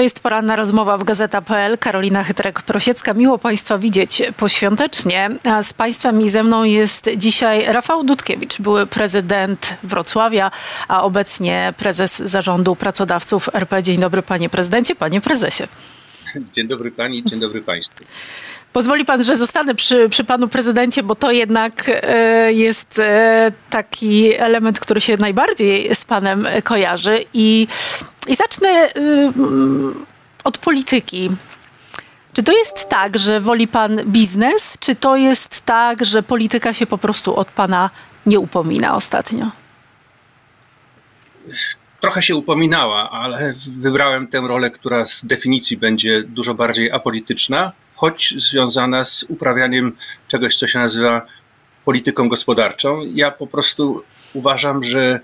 To jest poranna rozmowa w Gazeta.pl. Karolina Chytrek-Prosiecka. Miło Państwa widzieć poświątecznie. A z Państwem i ze mną jest dzisiaj Rafał Dudkiewicz, były prezydent Wrocławia, a obecnie prezes zarządu pracodawców RP. Dzień dobry Panie Prezydencie, Panie Prezesie. Dzień dobry Pani, dzień dobry Państwu. Pozwoli pan, że zostanę przy, przy panu prezydencie, bo to jednak e, jest e, taki element, który się najbardziej z panem kojarzy. I, i zacznę e, od polityki. Czy to jest tak, że woli pan biznes, czy to jest tak, że polityka się po prostu od pana nie upomina ostatnio? Trochę się upominała, ale wybrałem tę rolę, która z definicji będzie dużo bardziej apolityczna, choć związana z uprawianiem czegoś, co się nazywa polityką gospodarczą. Ja po prostu uważam, że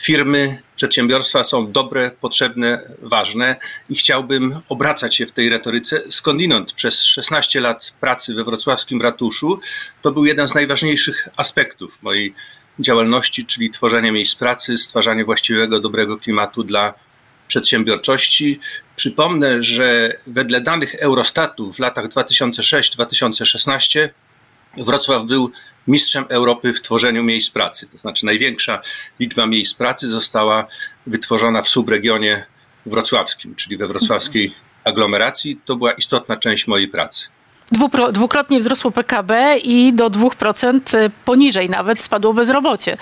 firmy, przedsiębiorstwa są dobre, potrzebne, ważne i chciałbym obracać się w tej retoryce. Skądinąd przez 16 lat pracy we wrocławskim ratuszu to był jeden z najważniejszych aspektów mojej działalności, czyli tworzenie miejsc pracy, stwarzanie właściwego, dobrego klimatu dla przedsiębiorczości. Przypomnę, że wedle danych Eurostatu w latach 2006-2016 Wrocław był mistrzem Europy w tworzeniu miejsc pracy. To znaczy największa liczba miejsc pracy została wytworzona w subregionie wrocławskim, czyli we wrocławskiej aglomeracji. To była istotna część mojej pracy dwukrotnie wzrosło PKB i do 2% e, poniżej nawet spadło bezrobocie.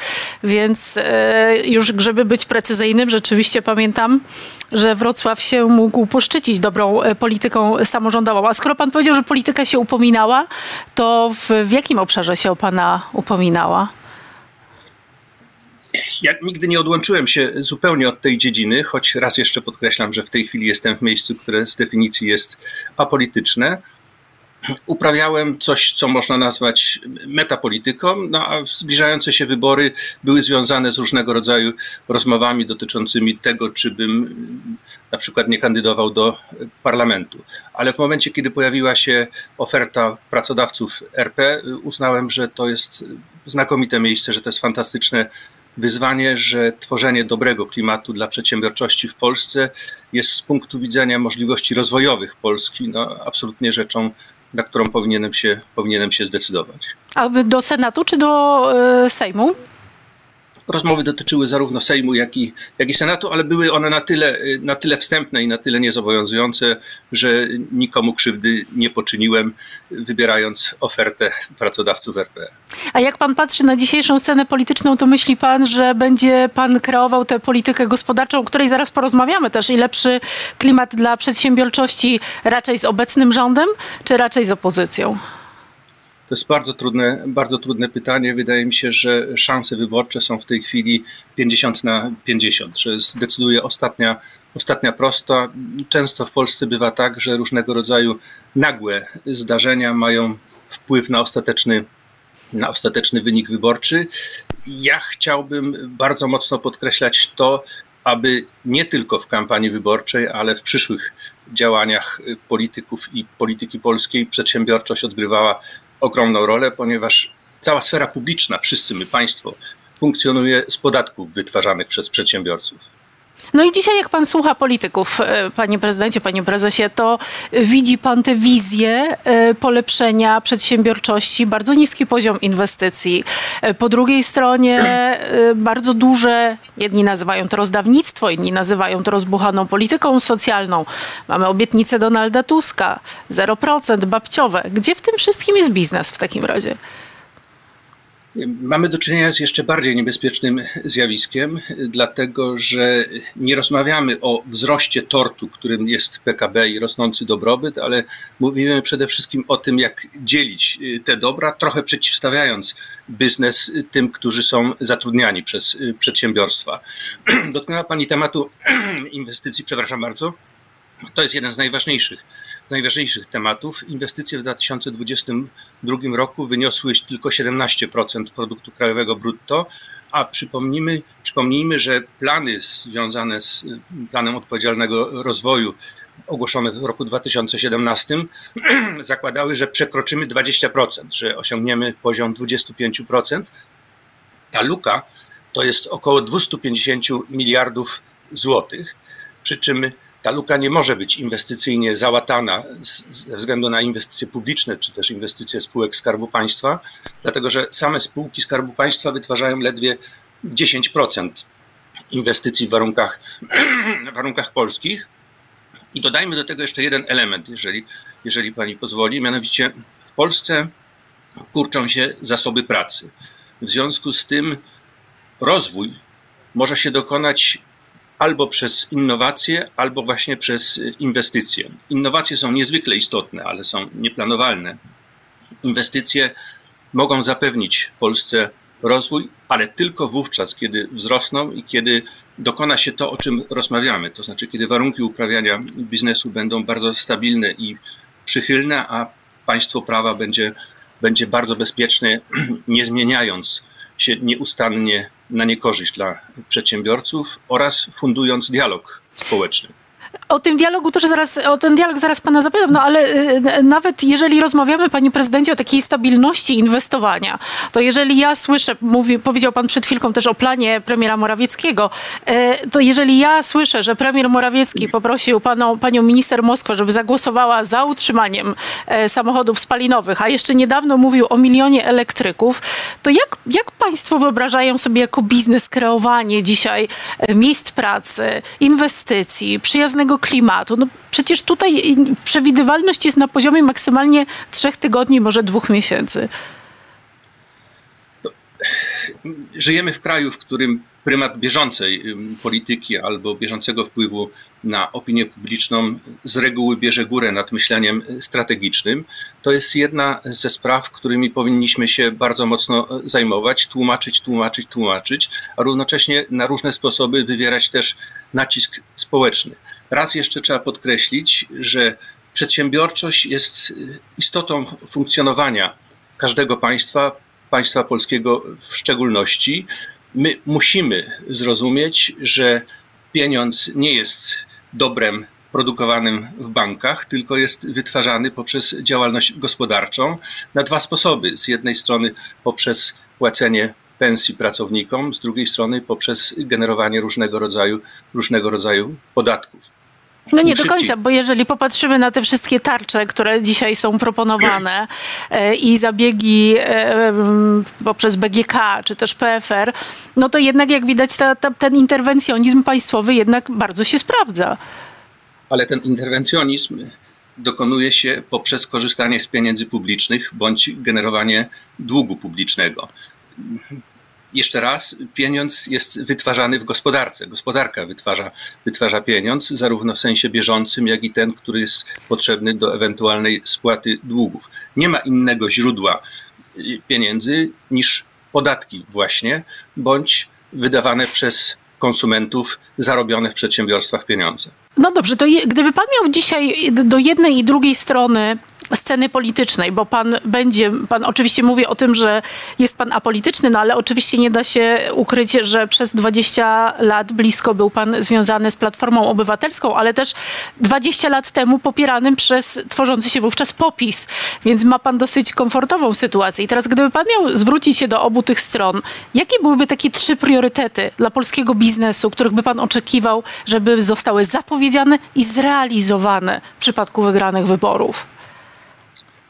Więc e, już, żeby być precyzyjnym, rzeczywiście pamiętam, że Wrocław się mógł poszczycić dobrą e, polityką samorządową. A skoro pan powiedział, że polityka się upominała, to w, w jakim obszarze się o pana upominała? Ja nigdy nie odłączyłem się zupełnie od tej dziedziny, choć raz jeszcze podkreślam, że w tej chwili jestem w miejscu, które z definicji jest apolityczne uprawiałem coś, co można nazwać metapolityką, no a zbliżające się wybory były związane z różnego rodzaju rozmowami dotyczącymi tego, czy bym na przykład nie kandydował do parlamentu. Ale w momencie, kiedy pojawiła się oferta pracodawców RP, uznałem, że to jest znakomite miejsce, że to jest fantastyczne wyzwanie, że tworzenie dobrego klimatu dla przedsiębiorczości w Polsce jest z punktu widzenia możliwości rozwojowych Polski no, absolutnie rzeczą na którą powinienem się, powinienem się zdecydować. A do Senatu czy do y, Sejmu? Rozmowy dotyczyły zarówno Sejmu, jak i, jak i Senatu, ale były one na tyle, na tyle wstępne i na tyle niezobowiązujące, że nikomu krzywdy nie poczyniłem, wybierając ofertę pracodawców RP. A jak pan patrzy na dzisiejszą scenę polityczną, to myśli pan, że będzie pan kreował tę politykę gospodarczą, o której zaraz porozmawiamy też, i lepszy klimat dla przedsiębiorczości raczej z obecnym rządem, czy raczej z opozycją? To jest bardzo trudne, bardzo trudne pytanie. Wydaje mi się, że szanse wyborcze są w tej chwili 50 na 50, że zdecyduje ostatnia, ostatnia prosta. Często w Polsce bywa tak, że różnego rodzaju nagłe zdarzenia mają wpływ na ostateczny, na ostateczny wynik wyborczy. Ja chciałbym bardzo mocno podkreślać to, aby nie tylko w kampanii wyborczej, ale w przyszłych działaniach polityków i polityki polskiej przedsiębiorczość odgrywała ogromną rolę, ponieważ cała sfera publiczna, wszyscy my, państwo, funkcjonuje z podatków wytwarzanych przez przedsiębiorców. No i dzisiaj, jak pan słucha polityków, e, panie prezydencie, panie prezesie, to widzi pan te wizje e, polepszenia przedsiębiorczości, bardzo niski poziom inwestycji. E, po drugiej stronie bardzo duże, jedni nazywają to rozdawnictwo, inni nazywają to rozbuchaną polityką socjalną. Mamy obietnicę Donalda Tuska, 0%, babciowe. Gdzie w tym wszystkim jest biznes w takim razie? Mamy do czynienia z jeszcze bardziej niebezpiecznym zjawiskiem, dlatego że nie rozmawiamy o wzroście tortu, którym jest PKB i rosnący dobrobyt, ale mówimy przede wszystkim o tym, jak dzielić te dobra, trochę przeciwstawiając biznes tym, którzy są zatrudniani przez przedsiębiorstwa. Dotknęła Pani tematu inwestycji, przepraszam bardzo. To jest jeden z najważniejszych najważniejszych tematów. Inwestycje w 2022 roku wyniosły tylko 17% produktu krajowego brutto, a przypomnijmy, przypomnijmy, że plany związane z y, planem odpowiedzialnego rozwoju ogłoszone w roku 2017 zakładały, że przekroczymy 20%, że osiągniemy poziom 25%. Ta luka to jest około 250 miliardów złotych, przy czym ta luka nie może być inwestycyjnie załatana ze względu na inwestycje publiczne czy też inwestycje spółek Skarbu Państwa, dlatego że same spółki Skarbu Państwa wytwarzają ledwie 10% inwestycji w warunkach, w warunkach polskich. I dodajmy do tego jeszcze jeden element, jeżeli, jeżeli pani pozwoli, mianowicie w Polsce kurczą się zasoby pracy. W związku z tym rozwój może się dokonać albo przez innowacje, albo właśnie przez inwestycje. Innowacje są niezwykle istotne, ale są nieplanowalne. Inwestycje mogą zapewnić Polsce rozwój, ale tylko wówczas, kiedy wzrosną i kiedy dokona się to, o czym rozmawiamy. To znaczy, kiedy warunki uprawiania biznesu będą bardzo stabilne i przychylne, a państwo prawa będzie, będzie bardzo bezpieczne, nie zmieniając się nieustannie na niekorzyść dla przedsiębiorców oraz fundując dialog społeczny. O tym dialogu też zaraz, o ten dialog zaraz pana zapytam, no ale y, nawet jeżeli rozmawiamy, panie prezydencie, o takiej stabilności inwestowania, to jeżeli ja słyszę, mówi, powiedział pan przed chwilką też o planie premiera Morawieckiego, y, to jeżeli ja słyszę, że premier Morawiecki poprosił paną, panią minister Moskwę, żeby zagłosowała za utrzymaniem y, samochodów spalinowych, a jeszcze niedawno mówił o milionie elektryków, to jak, jak państwo wyobrażają sobie jako biznes kreowanie dzisiaj miejsc pracy, inwestycji, przyjaznego klimatu. No przecież tutaj przewidywalność jest na poziomie maksymalnie trzech tygodni, może dwóch miesięcy. Żyjemy w kraju, w którym prymat bieżącej polityki albo bieżącego wpływu na opinię publiczną z reguły bierze górę nad myśleniem strategicznym. To jest jedna ze spraw, którymi powinniśmy się bardzo mocno zajmować, tłumaczyć, tłumaczyć, tłumaczyć, a równocześnie na różne sposoby wywierać też nacisk społeczny. Raz jeszcze trzeba podkreślić, że przedsiębiorczość jest istotą funkcjonowania każdego państwa, państwa polskiego w szczególności. My musimy zrozumieć, że pieniądz nie jest dobrem produkowanym w bankach, tylko jest wytwarzany poprzez działalność gospodarczą na dwa sposoby. Z jednej strony poprzez płacenie pensji pracownikom, z drugiej strony poprzez generowanie różnego rodzaju, różnego rodzaju podatków. No nie do końca, bo jeżeli popatrzymy na te wszystkie tarcze, które dzisiaj są proponowane e, i zabiegi e, poprzez BGK czy też PFR, no to jednak jak widać ta, ta, ten interwencjonizm państwowy jednak bardzo się sprawdza. Ale ten interwencjonizm dokonuje się poprzez korzystanie z pieniędzy publicznych bądź generowanie długu publicznego jeszcze raz, pieniądz jest wytwarzany w gospodarce. Gospodarka wytwarza, wytwarza pieniądz, zarówno w sensie bieżącym, jak i ten, który jest potrzebny do ewentualnej spłaty długów. Nie ma innego źródła pieniędzy niż podatki, właśnie, bądź wydawane przez konsumentów zarobione w przedsiębiorstwach pieniądze. No dobrze, to je, gdyby pan miał dzisiaj do jednej i drugiej strony sceny politycznej, bo pan będzie, pan oczywiście mówi o tym, że jest pan apolityczny, no ale oczywiście nie da się ukryć, że przez 20 lat blisko był pan związany z Platformą Obywatelską, ale też 20 lat temu popieranym przez tworzący się wówczas popis, więc ma pan dosyć komfortową sytuację. I teraz gdyby pan miał zwrócić się do obu tych stron, jakie byłyby takie trzy priorytety dla polskiego biznesu, których by pan oczekiwał, żeby zostały zapowiedziane i zrealizowane w przypadku wygranych wyborów?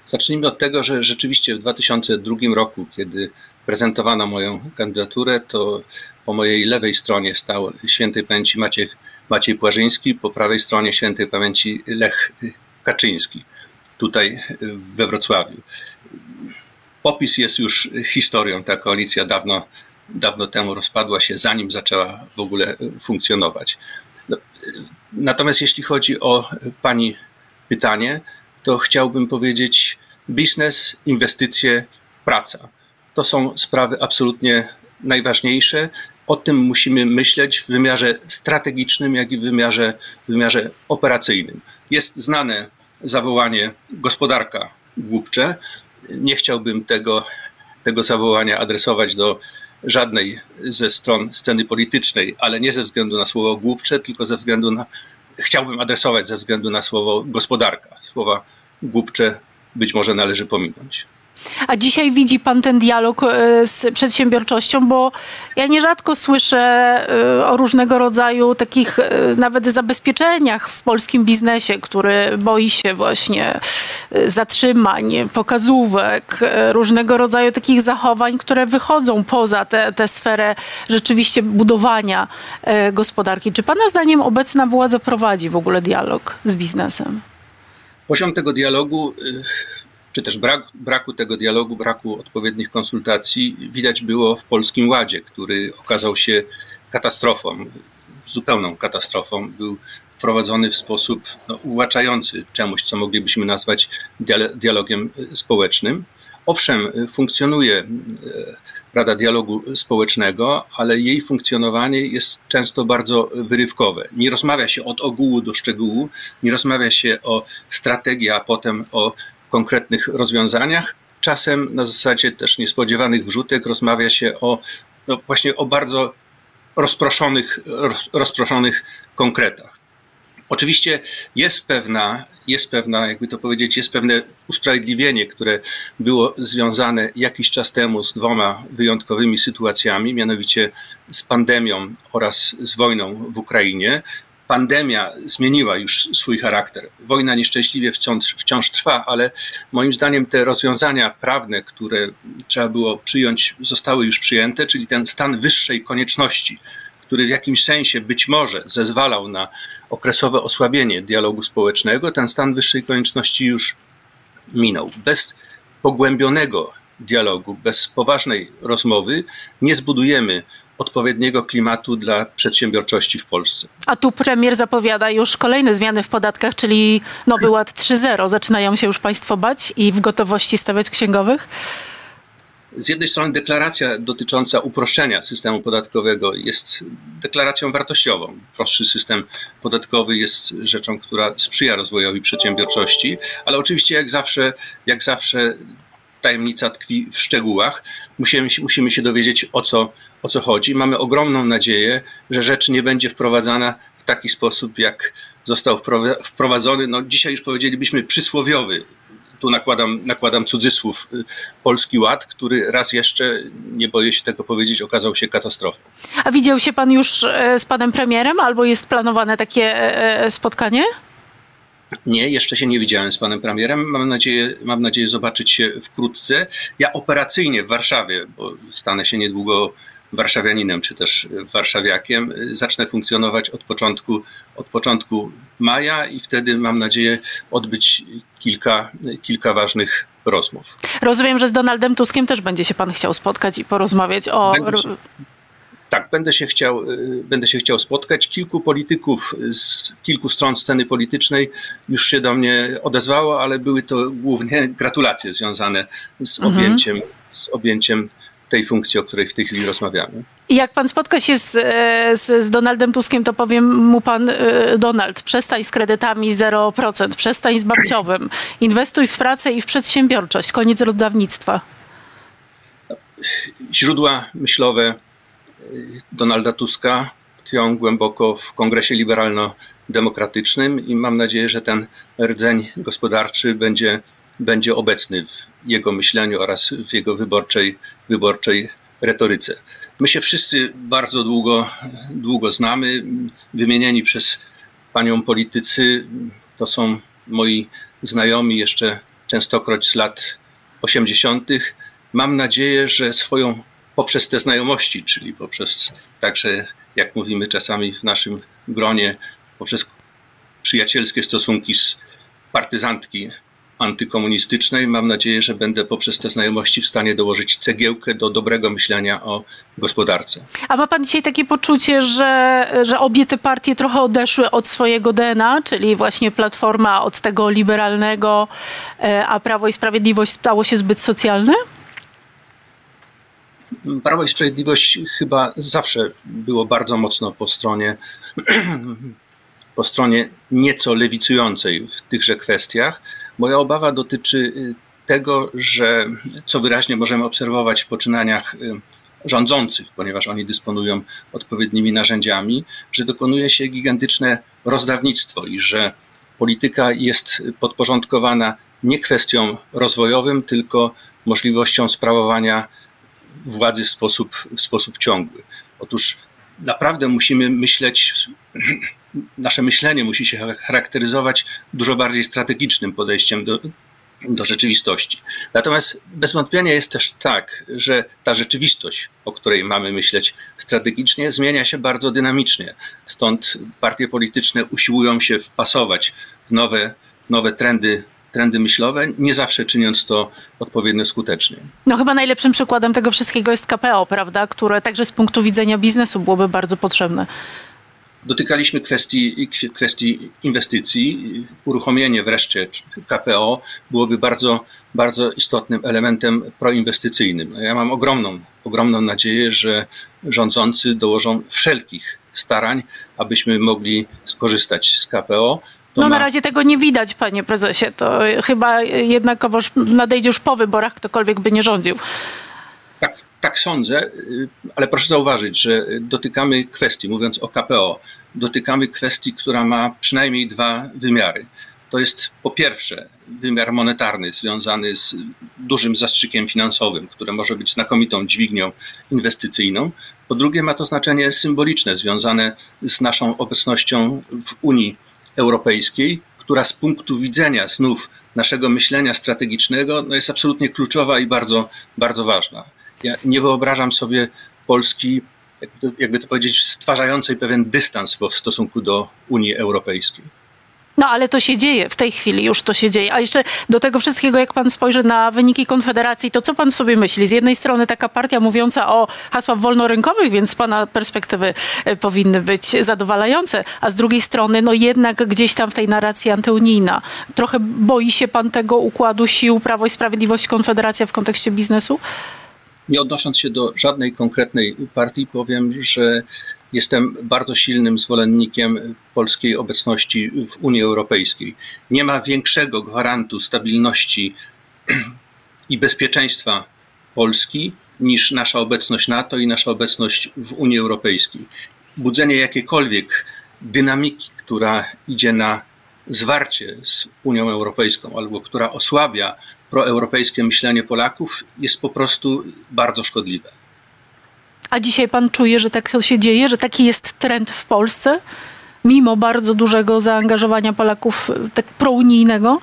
Zacznijmy od tego, że rzeczywiście w 2002 roku, kiedy prezentowano moją kandydaturę, to po mojej lewej stronie stał świętej pamięci Maciej, Maciej Płażyński, po prawej stronie świętej pamięci Lech Kaczyński, tutaj we Wrocławiu. Popis jest już historią. Ta koalicja dawno, dawno temu rozpadła się, zanim zaczęła w ogóle funkcjonować. No, natomiast jeśli chodzi o Pani pytanie, to chciałbym powiedzieć biznes, inwestycje, praca. To są sprawy absolutnie najważniejsze. O tym musimy myśleć w wymiarze strategicznym, jak i w wymiarze, w wymiarze operacyjnym. Jest znane zawołanie gospodarka głupcze. Nie chciałbym tego, tego zawołania adresować do żadnej ze stron sceny politycznej, ale nie ze względu na słowo głupcze, tylko ze względu na, chciałbym adresować ze względu na słowo gospodarka. Słowa głupcze być może należy pominąć. A dzisiaj widzi pan ten dialog e, z przedsiębiorczością, bo ja nierzadko słyszę e, o różnego rodzaju takich e, nawet zabezpieczeniach w polskim biznesie, który boi się właśnie zatrzymań, pokazówek, różnego rodzaju takich zachowań, które wychodzą poza tę sferę rzeczywiście budowania gospodarki. Czy pana zdaniem obecna władza prowadzi w ogóle dialog z biznesem? Poziom tego dialogu, y, czy też brak, braku tego dialogu, braku odpowiednich konsultacji widać było w Polskim Ładzie, który okazał się katastrofą, zupełną katastrofą. Był wprowadzony w sposób no, uwłaczający czemuś, co moglibyśmy nazwać dialogiem y, społecznym. Owszem, y, funkcjonuje y, Rada Dialogu Społecznego, ale jej funkcjonowanie jest często bardzo wyrywkowe. Nie rozmawia się od ogółu do szczegółu, nie rozmawia się o strategii, a potem o konkretnych rozwiązaniach. Czasem na zasadzie też niespodziewanych wrzutek rozmawia się o no właśnie o bardzo rozproszonych, roz, rozproszonych konkretach. Oczywiście jest pewna, jest pewna, jakby to powiedzieć, jest pewne usprawiedliwienie, które było związane jakiś czas temu z dwoma wyjątkowymi sytuacjami, mianowicie z pandemią oraz z wojną w Ukrainie. Pandemia zmieniła już swój charakter. Wojna nieszczęśliwie wciąż, wciąż trwa, ale moim zdaniem te rozwiązania prawne, które trzeba było przyjąć, zostały już przyjęte, czyli ten stan wyższej konieczności, który w jakimś sensie być może zezwalał na okresowe osłabienie dialogu społecznego, ten stan wyższej konieczności już minął. Bez pogłębionego dialogu, bez poważnej rozmowy nie zbudujemy odpowiedniego klimatu dla przedsiębiorczości w Polsce. A tu premier zapowiada już kolejne zmiany w podatkach, czyli Nowy Ład 3.0. Zaczynają się już państwo bać i w gotowości stawiać księgowych? Z jednej strony deklaracja dotycząca uproszczenia systemu podatkowego jest deklaracją wartościową. Prostszy system podatkowy jest rzeczą, która sprzyja rozwojowi przedsiębiorczości, ale oczywiście jak zawsze, jak zawsze tajemnica tkwi w szczegółach. Musimy, musimy się dowiedzieć o co, o co chodzi. Mamy ogromną nadzieję, że rzecz nie będzie wprowadzana w taki sposób, jak został wprowadzony, no dzisiaj już powiedzielibyśmy przysłowiowy tu nakładam, nakładam cudzysłów, Polski Ład, który raz jeszcze, nie boję się tego powiedzieć, okazał się katastrofą. A widział się pan już z panem premierem albo jest planowane takie spotkanie? Nie, jeszcze się nie widziałem z panem premierem. Mam nadzieję, mam nadzieję zobaczyć się wkrótce. Ja operacyjnie w Warszawie, bo stanę się niedługo warszawianinem czy też warszawiakiem, zacznę funkcjonować od początku, od początku maja i wtedy mam nadzieję odbyć kilka, kilka ważnych rozmów. Rozumiem, że z Donaldem Tuskiem też będzie się pan chciał spotkać i porozmawiać o. Będę tak, będę się, chciał, będę się chciał spotkać. Kilku polityków z kilku stron sceny politycznej już się do mnie odezwało, ale były to głównie gratulacje związane z objęciem, mhm. z objęciem tej funkcji, o której w tej chwili rozmawiamy. Jak pan spotka się z, z, z, Donaldem Tuskiem, to powiem mu pan, Donald, przestań z kredytami 0%, przestań z babciowym, inwestuj w pracę i w przedsiębiorczość, koniec rozdawnictwa. Źródła myślowe Donalda Tuska tkwią głęboko w Kongresie Liberalno-Demokratycznym i mam nadzieję, że ten rdzeń gospodarczy będzie będzie obecny w jego myśleniu oraz w jego wyborczej, wyborczej retoryce. My się wszyscy bardzo długo, długo znamy. Wymienieni przez panią politycy to są moi znajomi jeszcze częstokroć z lat 80. Mam nadzieję, że swoją poprzez te znajomości, czyli poprzez także, jak mówimy czasami w naszym gronie, poprzez przyjacielskie stosunki z partyzantki antykomunistycznej. Mam nadzieję, że będę poprzez te znajomości w stanie dołożyć cegiełkę do dobrego myślenia o gospodarce. A ma pan dzisiaj takie poczucie, że, że obie te partie trochę odeszły od swojego DNA, czyli właśnie Platforma od tego liberalnego, a Prawo i Sprawiedliwość stało się zbyt socjalne? Prawo i Sprawiedliwość chyba zawsze było bardzo mocno po stronie po stronie nieco lewicującej w tychże kwestiach. Moja obawa dotyczy y, tego, że co wyraźnie możemy obserwować w poczynaniach y, rządzących, ponieważ oni dysponują odpowiednimi narzędziami, że dokonuje się gigantyczne rozdawnictwo i że polityka jest podporządkowana nie kwestiom rozwojowym, tylko możliwością sprawowania władzy w sposób, w sposób ciągły. Otóż naprawdę musimy myśleć, nasze myślenie musi się charakteryzować dużo bardziej strategicznym podejściem do, do rzeczywistości. Natomiast bez wątpienia jest też tak, że ta rzeczywistość, o której mamy myśleć strategicznie, zmienia się bardzo dynamicznie. Stąd partie polityczne usiłują się wpasować w nowe, w nowe trendy trendy myślowe, nie zawsze czyniąc to odpowiednio skutecznie. No chyba najlepszym przykładem tego wszystkiego jest KPO, prawda, które także z punktu widzenia biznesu byłoby bardzo potrzebne. Dotykaliśmy kwestii, kwestii inwestycji. Uruchomienie wreszcie KPO byłoby bardzo, bardzo istotnym elementem proinwestycyjnym. Ja mam ogromną, ogromną nadzieję, że rządzący dołożą wszelkich starań, abyśmy mogli skorzystać z KPO. To no na razie tego nie widać, panie prezesie. To chyba jednakowoż nadejdzie już po wyborach, ktokolwiek by nie rządził. Tak, tak sądzę, y, ale proszę zauważyć, że dotykamy kwestii, mówiąc o KPO, dotykamy kwestii, która ma przynajmniej dwa wymiary. To jest po pierwsze wymiar monetarny związany z dużym zastrzykiem finansowym, które może być znakomitą dźwignią inwestycyjną. Po drugie ma to znaczenie symboliczne związane z naszą obecnością w Unii Europejskiej, która z punktu widzenia znów naszego myślenia strategicznego no jest absolutnie kluczowa i bardzo, bardzo ważna. Ja nie wyobrażam sobie Polski, jakby to powiedzieć, stwarzającej pewien dystans w stosunku do Unii Europejskiej. No ale to się dzieje, w tej chwili już to się dzieje. A jeszcze do tego wszystkiego, jak pan spojrzy na wyniki Konfederacji, to co pan sobie myśli? Z jednej strony taka partia mówiąca o hasłach wolnorynkowych, więc z pana perspektywy e, powinny być zadowalające, a z drugiej strony no jednak gdzieś tam w tej narracji antyunijna. Trochę boi się pan tego układu sił Prawo i Sprawiedliwość Konfederacja w kontekście biznesu? Nie odnosząc się do żadnej konkretnej partii, powiem, że jestem bardzo silnym zwolennikiem polskiej obecności w Unii Europejskiej. Nie ma większego gwarantu stabilności i bezpieczeństwa Polski niż nasza obecność NATO i nasza obecność w Unii Europejskiej. Budzenie jakiejkolwiek dynamiki, która idzie na zwarcie z Unią Europejską albo która osłabia proeuropejskie myślenie Polaków, jest po prostu bardzo szkodliwe. A dzisiaj pan czuje, że tak się dzieje, że taki jest trend w Polsce, mimo bardzo dużego zaangażowania Polaków tak prounijnego?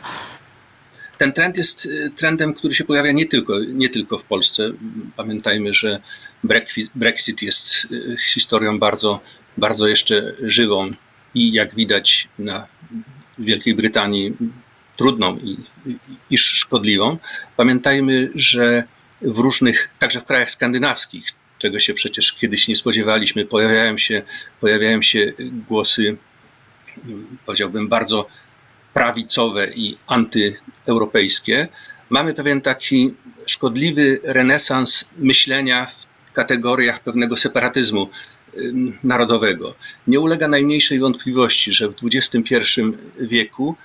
Ten trend jest y, trendem, który się pojawia nie tylko, nie tylko w Polsce. Pamiętajmy, że Brexit jest y, historią bardzo, bardzo jeszcze żywą i jak widać na Wielkiej Brytanii trudną i, i szkodliwą. Pamiętajmy, że w różnych, także w krajach skandynawskich, czego się przecież kiedyś nie spodziewaliśmy, pojawiają się, pojawiają się głosy, powiedziałbym, bardzo prawicowe i antyeuropejskie. Mamy pewien taki szkodliwy renesans myślenia w kategoriach pewnego separatyzmu narodowego. Nie ulega najmniejszej wątpliwości, że w XXI wieku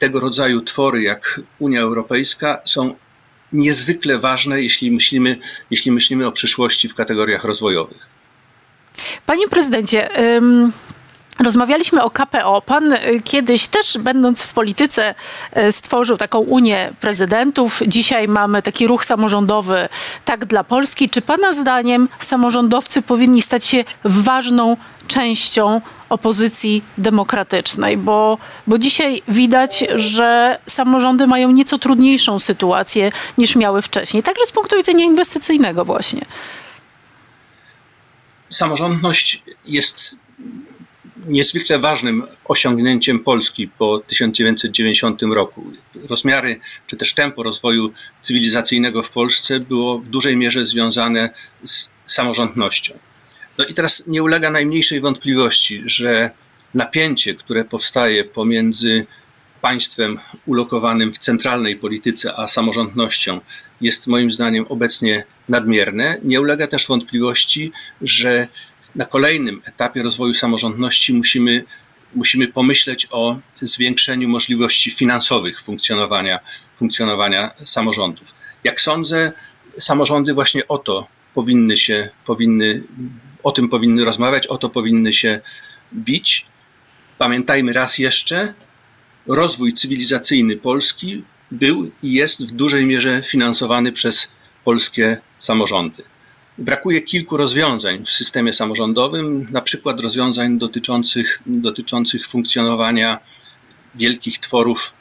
tego rodzaju twory jak Unia Europejska są niezwykle ważne, jeśli myślimy, jeśli myślimy o przyszłości w kategoriach rozwojowych. Panie prezydencie, Rozmawialiśmy o KPO. Pan y, kiedyś też, będąc w polityce, y, stworzył taką Unię Prezydentów. Dzisiaj mamy taki ruch samorządowy, tak dla Polski. Czy Pana zdaniem samorządowcy powinni stać się ważną częścią opozycji demokratycznej? Bo, bo dzisiaj widać, że samorządy mają nieco trudniejszą sytuację niż miały wcześniej, także z punktu widzenia inwestycyjnego, właśnie. Samorządność jest niezwykle ważnym osiągnięciem Polski po 1990 roku. Rozmiary czy też tempo rozwoju cywilizacyjnego w Polsce było w dużej mierze związane z samorządnością. No i teraz nie ulega najmniejszej wątpliwości, że napięcie, które powstaje pomiędzy państwem ulokowanym w centralnej polityce, a samorządnością, jest moim zdaniem obecnie nadmierne. Nie ulega też wątpliwości, że na kolejnym etapie rozwoju samorządności musimy, musimy pomyśleć o zwiększeniu możliwości finansowych funkcjonowania, funkcjonowania samorządów. Jak sądzę, samorządy właśnie o to powinny się, powinny, o tym powinny rozmawiać, o to powinny się bić. Pamiętajmy raz jeszcze, rozwój cywilizacyjny Polski był i jest w dużej mierze finansowany przez polskie samorządy. Brakuje kilku rozwiązań w systemie samorządowym, na przykład rozwiązań dotyczących, dotyczących funkcjonowania wielkich tworów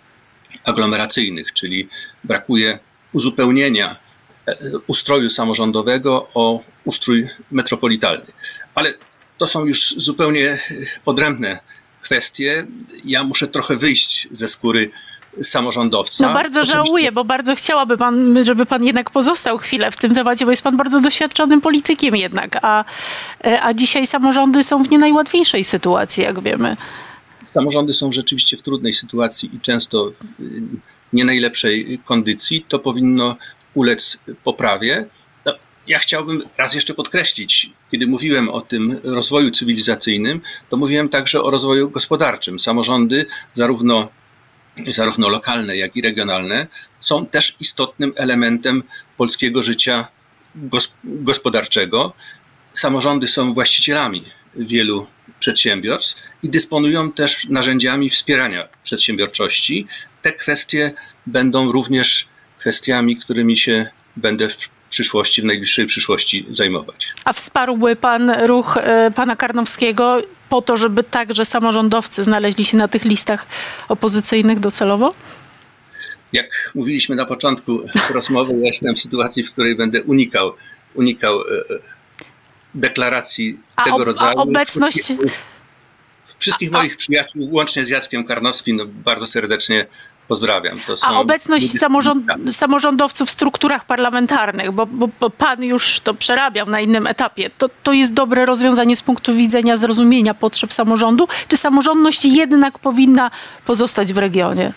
aglomeracyjnych, czyli brakuje uzupełnienia e, ustroju samorządowego o ustrój metropolitalny. Ale to są już zupełnie odrębne kwestie. Ja muszę trochę wyjść ze skóry samorządowca. No bardzo Oczywiście... żałuję, bo bardzo chciałaby pan, żeby pan jednak pozostał chwilę w tym temacie, bo jest pan bardzo doświadczonym politykiem jednak, a, e, a dzisiaj samorządy są w nie najłatwiejszej sytuacji, jak wiemy. Samorządy są rzeczywiście w trudnej sytuacji i często w nie najlepszej kondycji. To powinno ulec poprawie. No, ja chciałbym raz jeszcze podkreślić, kiedy mówiłem o tym rozwoju cywilizacyjnym, to mówiłem także o rozwoju gospodarczym. Samorządy, zarówno zarówno lokalne, jak i regionalne, są też istotnym elementem polskiego życia gospodarczego. Samorządy są właścicielami wielu przedsiębiorstw i dysponują też narzędziami wspierania przedsiębiorczości. Te kwestie będą również kwestiami, którymi się będę w przyszłości, w najbliższej przyszłości zajmować. A wsparłby pan ruch e, pana Karnowskiego po to, żeby także samorządowcy znaleźli się na tych listach opozycyjnych docelowo? Jak mówiliśmy na początku rozmowy, ja jestem w sytuacji, w której będę unikał, unikał e, e, deklaracji a tego rodzaju. A obecność. Wszystkich moich przyjaciół, łącznie z Jackiem Karnowskim, no bardzo serdecznie pozdrawiam. Są... A obecność samorząd, samorządowców w strukturach parlamentarnych, bo, bo, bo, pan już to przerabiał na innym etapie, to, to jest dobre rozwiązanie z punktu widzenia zrozumienia potrzeb samorządu? Czy samorządność jednak powinna pozostać w regionie?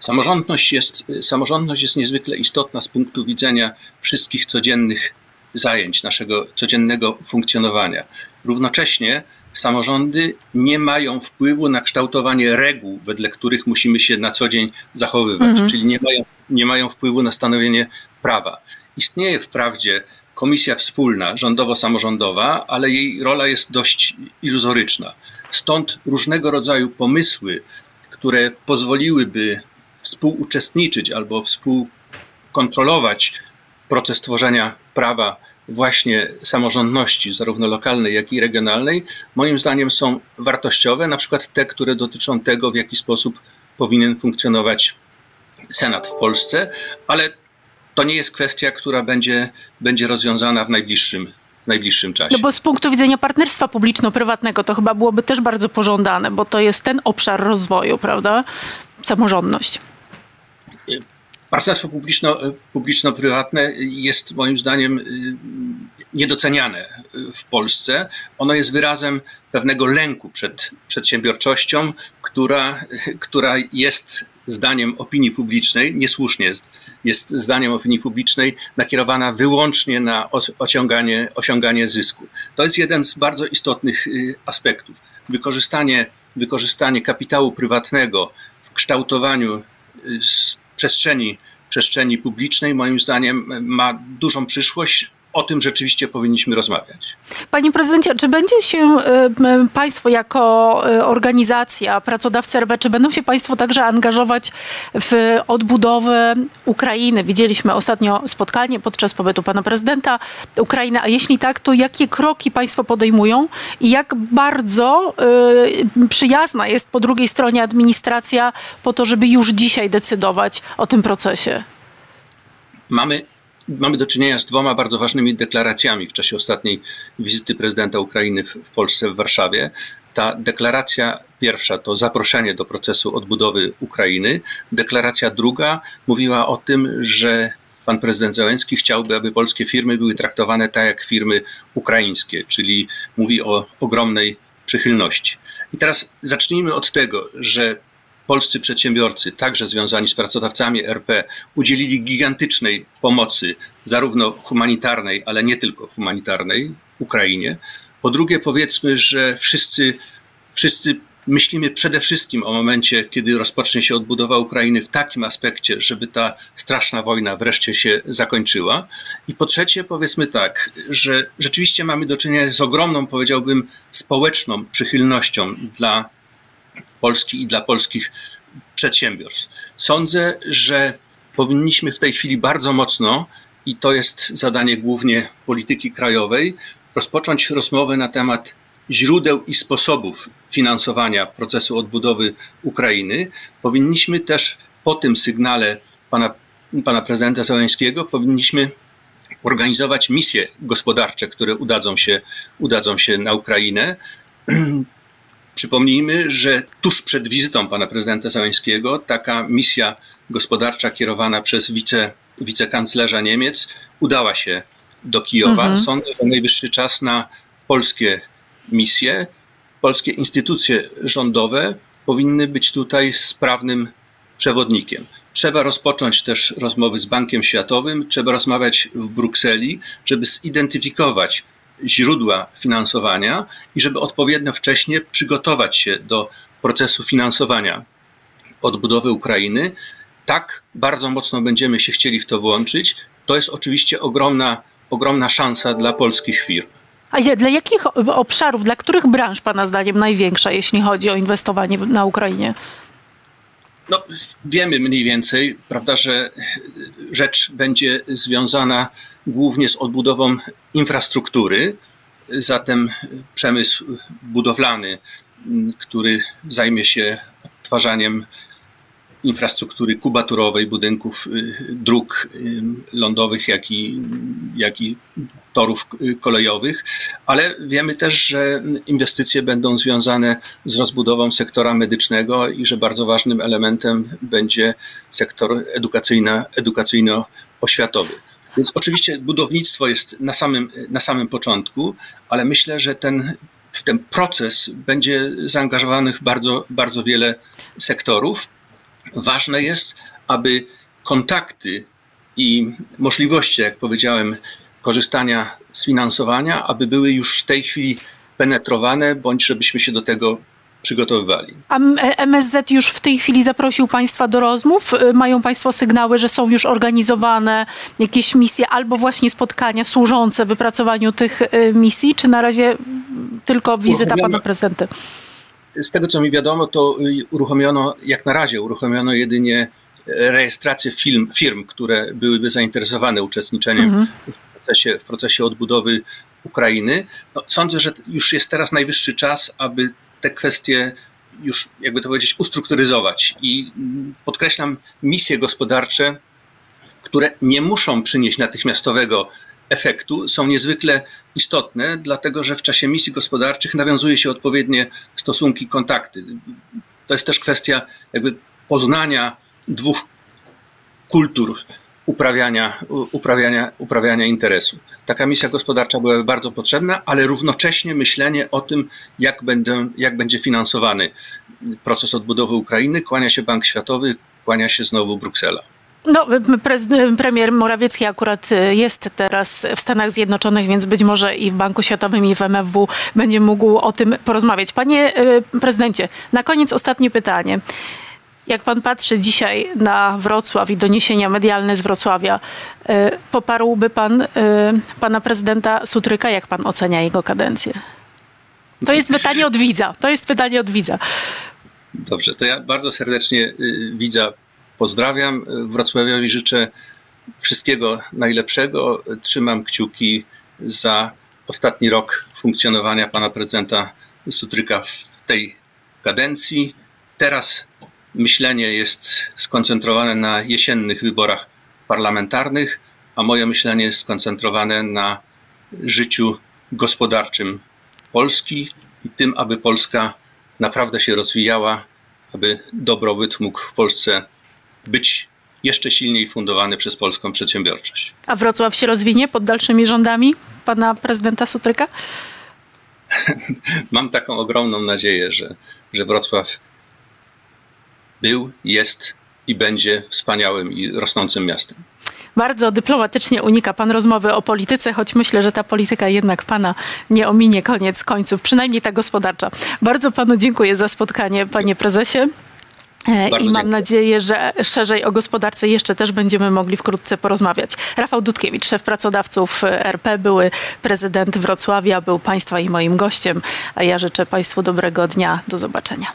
Samorządność jest, samorządność jest niezwykle istotna z punktu widzenia wszystkich codziennych zajęć, naszego codziennego funkcjonowania. Równocześnie samorządy nie mają wpływu na kształtowanie reguł, wedle których musimy się na co dzień zachowywać, mhm. czyli nie mają, nie mają wpływu na stanowienie prawa. Istnieje wprawdzie komisja wspólna, rządowo-samorządowa, ale jej rola jest dość iluzoryczna. Stąd różnego rodzaju pomysły, które pozwoliłyby współuczestniczyć albo współkontrolować proces tworzenia prawa właśnie samorządności, zarówno lokalnej, jak i regionalnej, moim zdaniem są wartościowe, na przykład te, które dotyczą tego, w jaki sposób powinien funkcjonować Senat w Polsce, ale to nie jest kwestia, która będzie, będzie rozwiązana w najbliższym, w najbliższym czasie. No bo z punktu widzenia partnerstwa publiczno-prywatnego to chyba byłoby też bardzo pożądane, bo to jest ten obszar rozwoju, prawda? Samorządność. Partnerstwo publiczno, publiczno-prywatne jest moim zdaniem y, niedoceniane w Polsce. Ono jest wyrazem pewnego lęku przed przedsiębiorczością, która, która jest zdaniem opinii publicznej, niesłusznie jest, jest zdaniem opinii publicznej nakierowana wyłącznie na osiąganie, osiąganie zysku. To jest jeden z bardzo istotnych y, aspektów. Wykorzystanie, wykorzystanie kapitału prywatnego w kształtowaniu przestrzeni, przestrzeni publicznej, moim zdaniem, ma dużą przyszłość o tym rzeczywiście powinniśmy rozmawiać. Panie prezydencie, czy będzie się y, państwo jako y, organizacja, pracodawcy RB, czy będą się państwo także angażować w odbudowę Ukrainy? Widzieliśmy ostatnio spotkanie podczas pobytu pana prezydenta Ukrainy, a jeśli tak, to jakie kroki państwo podejmują i jak bardzo y, przyjazna jest po drugiej stronie administracja po to, żeby już dzisiaj decydować o tym procesie? Mamy mamy do czynienia z dwoma bardzo ważnymi deklaracjami w czasie ostatniej wizyty prezydenta Ukrainy w, Polsce, w Warszawie. Ta deklaracja pierwsza to zaproszenie do procesu odbudowy Ukrainy. Deklaracja druga mówiła o tym, że pan prezydent Załęcki chciałby, aby polskie firmy były traktowane tak jak firmy ukraińskie, czyli mówi o ogromnej przychylności. I teraz zacznijmy od tego, że polscy przedsiębiorcy, także związani z pracodawcami RP, udzielili gigantycznej pomocy, zarówno humanitarnej, ale nie tylko humanitarnej, Ukrainie. Po drugie, powiedzmy, że wszyscy, wszyscy myślimy przede wszystkim o momencie, kiedy rozpocznie się odbudowa Ukrainy w takim aspekcie, żeby ta straszna wojna wreszcie się zakończyła. I po trzecie, powiedzmy tak, że rzeczywiście mamy do czynienia z ogromną, powiedziałbym, społeczną przychylnością dla Polski i dla polskich przedsiębiorstw. Sądzę, że powinniśmy w tej chwili bardzo mocno, i to jest zadanie głównie polityki krajowej, rozpocząć rozmowę na temat źródeł i sposobów finansowania procesu odbudowy Ukrainy. Powinniśmy też po tym sygnale pana, pana prezydenta Załęskiego, powinniśmy organizować misje gospodarcze, które udadzą się, udadzą się na Ukrainę. Przypomnijmy, że tuż przed wizytą pana prezydenta Załęskiego taka misja gospodarcza kierowana przez wice, wicekanclerza Niemiec udała się do Kijowa. Mhm. Sądzę, że najwyższy czas na polskie misje, polskie instytucje rządowe powinny być tutaj sprawnym przewodnikiem. Trzeba rozpocząć też rozmowy z Bankiem Światowym, trzeba rozmawiać w Brukseli, żeby zidentyfikować źródła finansowania i żeby odpowiednio wcześnie przygotować się do procesu finansowania odbudowy Ukrainy. Tak bardzo mocno będziemy się chcieli w to włączyć. To jest oczywiście ogromna, ogromna szansa dla polskich firm. A dla jakich obszarów, dla których branż Pana zdaniem największa, jeśli chodzi o inwestowanie na Ukrainie? No, wiemy mniej więcej, prawda, że rzecz będzie związana głównie z odbudową infrastruktury. Zatem przemysł budowlany, który zajmie się odtwarzaniem infrastruktury kubaturowej, budynków, y, dróg y, lądowych, jak i, jak i torów kolejowych, ale wiemy też, że inwestycje będą związane z rozbudową sektora medycznego i że bardzo ważnym elementem będzie sektor edukacyjno, edukacyjno-oświatowy. Więc oczywiście budownictwo jest na samym, na samym początku, ale myślę, że ten, w ten proces będzie zaangażowanych bardzo, bardzo wiele sektorów. Ważne jest, aby kontakty i możliwości, jak powiedziałem, korzystania z finansowania, aby były już w tej chwili penetrowane, bądź żebyśmy się do tego przygotowywali. A MSZ już w tej chwili zaprosił Państwa do rozmów? Y, mają Państwo sygnały, że są już organizowane jakieś misje albo właśnie spotkania służące wypracowaniu tych y, misji, czy na razie tylko wizyta Pana prezydenta? Z tego co mi wiadomo, to y, uruchomiono, jak na razie uruchomiono jedynie rejestrację firm, firm które byłyby zainteresowane uczestniczeniem mhm. w, procesie, w procesie odbudowy Ukrainy. No, sądzę, że już jest teraz najwyższy czas, aby te kwestie już, jakby to powiedzieć, ustrukturyzować. I podkreślam misje gospodarcze, które nie muszą przynieść natychmiastowego efektu, są niezwykle istotne, dlatego że w czasie misji gospodarczych nawiązuje się odpowiednie stosunki, kontakty. To jest też kwestia jakby poznania dwóch kultur uprawiania, uprawiania, uprawiania interesu. Taka misja gospodarcza byłaby bardzo potrzebna, ale równocześnie myślenie o tym, jak, będę, jak będzie finansowany proces odbudowy Ukrainy. Kłania się Bank Światowy, kłania się znowu Bruksela. No, premier Morawiecki akurat y, jest teraz w Stanach Zjednoczonych, więc być może i w Banku Światowym, i w MFW będzie mógł o tym porozmawiać. Panie y, prezydencie, na koniec ostatnie pytanie. Jak pan patrzy dzisiaj na Wrocław i doniesienia medialne z Wrocławia, y, poparłby pan pana prezydenta Sutryka? Jak pan ocenia jego kadencję? To jest pytanie od widza. To jest pytanie od widza. Dobrze, to ja bardzo serdecznie widza pozdrawiam. Wrocławiowi życzę wszystkiego najlepszego. Trzymam kciuki za ostatni rok funkcjonowania pana prezydenta Sutryka w tej kadencji. Teraz myślenie jest skoncentrowane na jesiennych wyborach parlamentarnych, a moje myślenie jest skoncentrowane na życiu gospodarczym Polski i tym, aby Polska naprawdę się rozwijała, aby dobrobyt mógł w Polsce być jeszcze silniej fundowany przez polską przedsiębiorczość. A Wrocław się rozwinie pod dalszymi rządami pana prezydenta Sutryka? Mam taką ogromną nadzieję, że, że Wrocław był, jest i będzie wspaniałym i rosnącym miastem. Bardzo dyplomatycznie unika pan rozmowy o polityce, choć myślę, że ta polityka jednak pana nie ominie koniec końców, przynajmniej ta gospodarcza. Bardzo panu dziękuję za spotkanie, panie prezesie. E, Bardzo I mam dziękuję. nadzieję, że szerzej o gospodarce jeszcze też będziemy mogli wkrótce porozmawiać. Rafał Dudkiewicz, szef pracodawców RP, były prezydent Wrocławia, był Państwa i moim gościem, a ja życzę Państwu dobrego dnia. Do zobaczenia.